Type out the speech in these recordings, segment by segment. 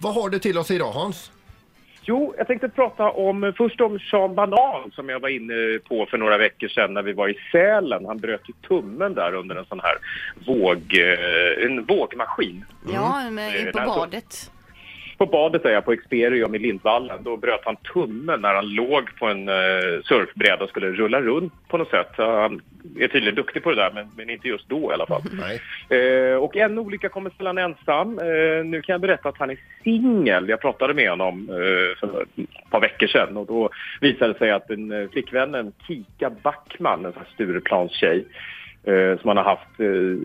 Vad har du till oss idag Hans? Jo, jag tänkte prata om, först om Sean Banan som jag var inne på för några veckor sedan när vi var i Sälen. Han bröt ju tummen där under en sån här våg, eh, en vågmaskin. Ja, men Eh, på alltså- badet. På badet är jag på Experium i Lindvallen. Då bröt han tummen när han låg på en uh, surfbräda och skulle rulla runt på något sätt. Han är tydligen duktig på det där, men, men inte just då i alla fall. Eh, och en olycka kommer sällan ensam. Eh, nu kan jag berätta att han är singel. Jag pratade med honom för ett par veckor sedan och då visade det sig att en flickvännen, Kika Backman, en Stureplanstjej, eh, som han har haft eh,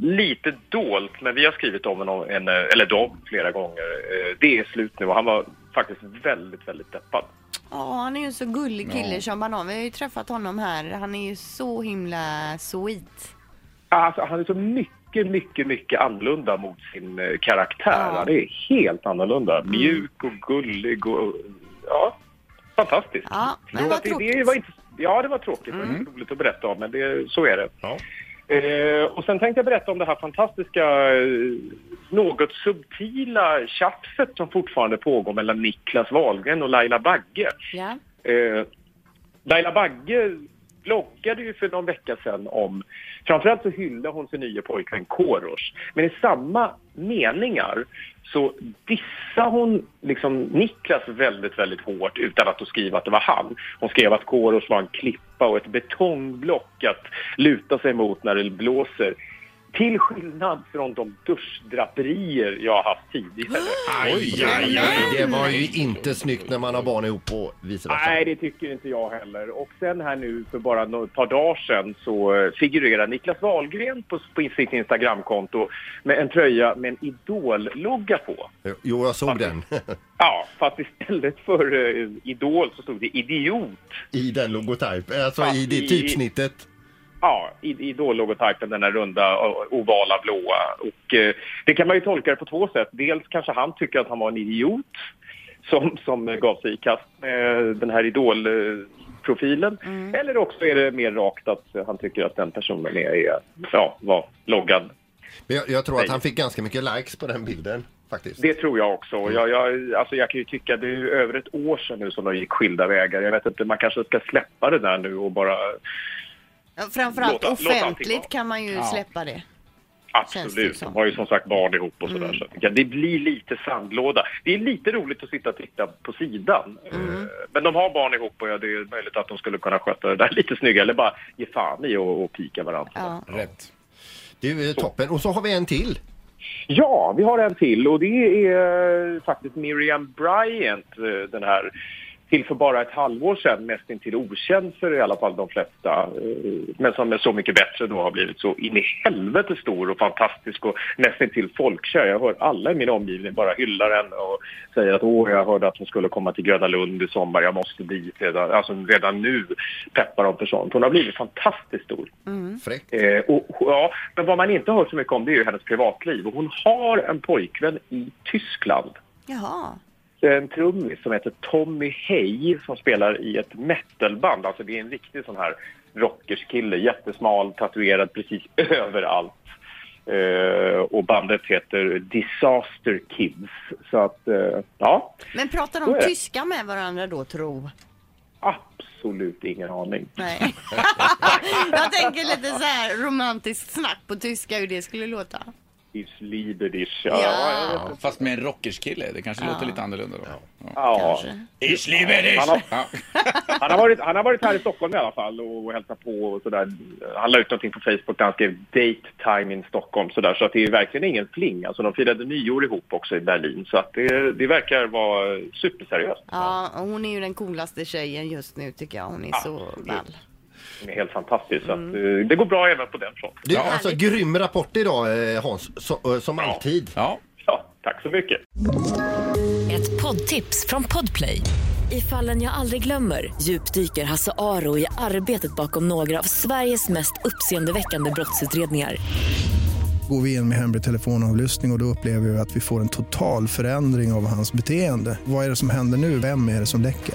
lite dolt, men vi har skrivit om honom, en, eh, eller dem, flera gånger. Eh, det är slut nu och han var faktiskt väldigt, väldigt deppad. Ja, han är ju en så gullig kille, Sean Banan. Vi har ju träffat honom här. Han är ju så himla sweet. Alltså, han är så mycket, mycket, mycket annorlunda mot sin eh, karaktär. Ja. Mm. Han är helt annorlunda. Mjuk och gullig och... Ja, fantastiskt. Ja, men vad att det, det var inte, ja, det var tråkigt. Det var inte roligt att berätta om, men det, så är det. Ja. Eh, och sen tänkte jag berätta om det här fantastiska, eh, något subtila tjafset som fortfarande pågår mellan Niklas Wahlgren och Laila Bagge. Ja. Eh, Laila Bagge bloggade ju för någon vecka sedan om, framförallt så hyllade hon sin nya pojkvän Korosh. Men i samma meningar så dissade hon liksom Niklas väldigt, väldigt hårt utan att skriva att det var han. Hon skrev att Korosh var en klippa och ett betongblock att luta sig mot när det blåser. Till skillnad från de duschdraperier jag har haft tidigare. Aj, aj, aj. Det var ju inte snyggt när man har barn ihop och vice versa. Nej, det tycker inte jag heller. Och sen här nu för bara ett par dagar sedan så eh, figurerar Niklas Wahlgren på, på sitt Instagramkonto med en tröja med en Idol-logga på. Jo, jag såg den. Ja, fast istället för uh, Idol så stod det Idiot. I den logotyp, alltså Ja, i det i- typsnittet. Ja, i- Idol-logotypen, den där runda ovala blåa. Och eh, det kan man ju tolka det på två sätt. Dels kanske han tycker att han var en idiot som, som gav sig i kast med den här Idol-profilen. Eller också är det mer rakt att han tycker att den personen är, är ja, var loggad. Men jag, jag tror att han fick ganska mycket likes på den bilden faktiskt. Det tror jag också. Jag, jag, alltså jag kan ju tycka det är ju över ett år sedan nu som de gick skilda vägar. Jag vet inte, man kanske ska släppa det där nu och bara Framförallt Låt- låt allting vara. offentligt kan man ju släppa det. Absolut. De har ju som sagt barn ihop och sådär. Så att, ja, det blir lite sandlåda. Det är lite roligt att sitta och titta på sidan. Eh, Men de har barn ihop och ja, det är möjligt att de skulle kunna sköta det där lite snyggare. Eller bara ge fan i och, och pika varandra. Ja. Rätt. Det är ju toppen. Och så har vi en till. Ja, vi har en till och det är eh, faktiskt Miriam Bryant, eh, den här till för bara ett halvår sedan nästintill okänd för i alla fall de flesta. eh, Men som är så mycket bättre då har blivit så in i helvete stor och fantastisk och nästintill folkkär. Jag hör alla i min omgivning bara hylla henne och säger att åh, jag hörde att hon skulle komma till Gröna Lund i sommar, jag måste dit redan. Alltså redan nu peppar de för sånt. Hon har blivit fantastiskt stor. Fräckt. Eh, och, ja, men vad man inte hör så mycket om det är ju hennes privatliv. Och hon har en pojkvän i Tyskland. Jaha. En trummis som heter Tommy Hey som spelar i ett metalband. Alltså det är en riktig sån här rockerskille. Jättesmal, tatuerad precis överallt. Eh, och bandet heter Disaster Kids. Så att, eh, ja, Men pratar de tyska med varandra då, tro? absolut ingen aning. Nej. Jag tänker lite så här romantiskt snack på tyska hur det skulle låta. Ich liebe dich. Ja. Ja, Fast med en rockerskille, det kanske låter lite annorlunda då. Ja. ja. Kanske. Ich liebe dich! Han har- Ja. Han har, varit, han har varit här i Stockholm i alla fall och hälsat på och sådär. Han la ut någonting på Facebook där han skrev date time in Stockholm sådär. Så att det är verkligen ingen fling. Alltså de firade nyår ihop också i Berlin. Så att det, det verkar vara superseriöst. Ja, hon är ju den coolaste tjejen just nu tycker jag. Hon är så Absolut. Det är helt fantastiskt. Så att, eh, det går bra även på den fronten. Det är Ja. alltså grym rapport idag eh, Hans, så, eh, som alltid. ja. Ja, tack så mycket. Ett poddtips från Podplay. I fallen jag aldrig glömmer djupdyker Hasse Aro i arbetet bakom några av Sveriges mest uppseendeväckande brottsutredningar. Går vi in med hemlig telefonavlyssning och, och då upplever vi att vi får en total förändring av hans beteende. Vad är det som händer nu? Vem är det som läcker?